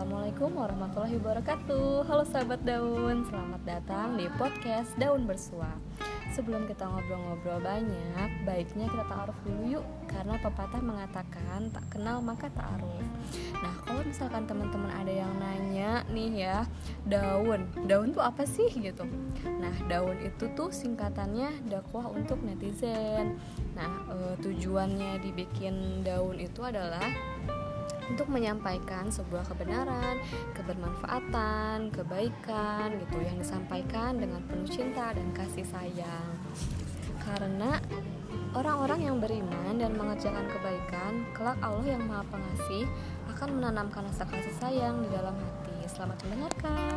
Assalamualaikum warahmatullahi wabarakatuh. Halo sahabat daun, selamat datang di podcast Daun Bersua. Sebelum kita ngobrol-ngobrol banyak, baiknya kita ta'aruf dulu yuk Karena pepatah mengatakan tak kenal maka ta'aruf. Nah kalau misalkan teman-teman ada yang nanya nih ya Daun, daun tuh apa sih gitu? Nah daun itu tuh singkatannya dakwah untuk netizen. Nah e, tujuannya dibikin daun itu adalah untuk menyampaikan sebuah kebenaran, kebermanfaatan, kebaikan gitu yang disampaikan dengan penuh cinta dan kasih sayang. Karena orang-orang yang beriman dan mengerjakan kebaikan, kelak Allah yang Maha Pengasih akan menanamkan rasa kasih sayang di dalam hati. Selamat mendengarkan.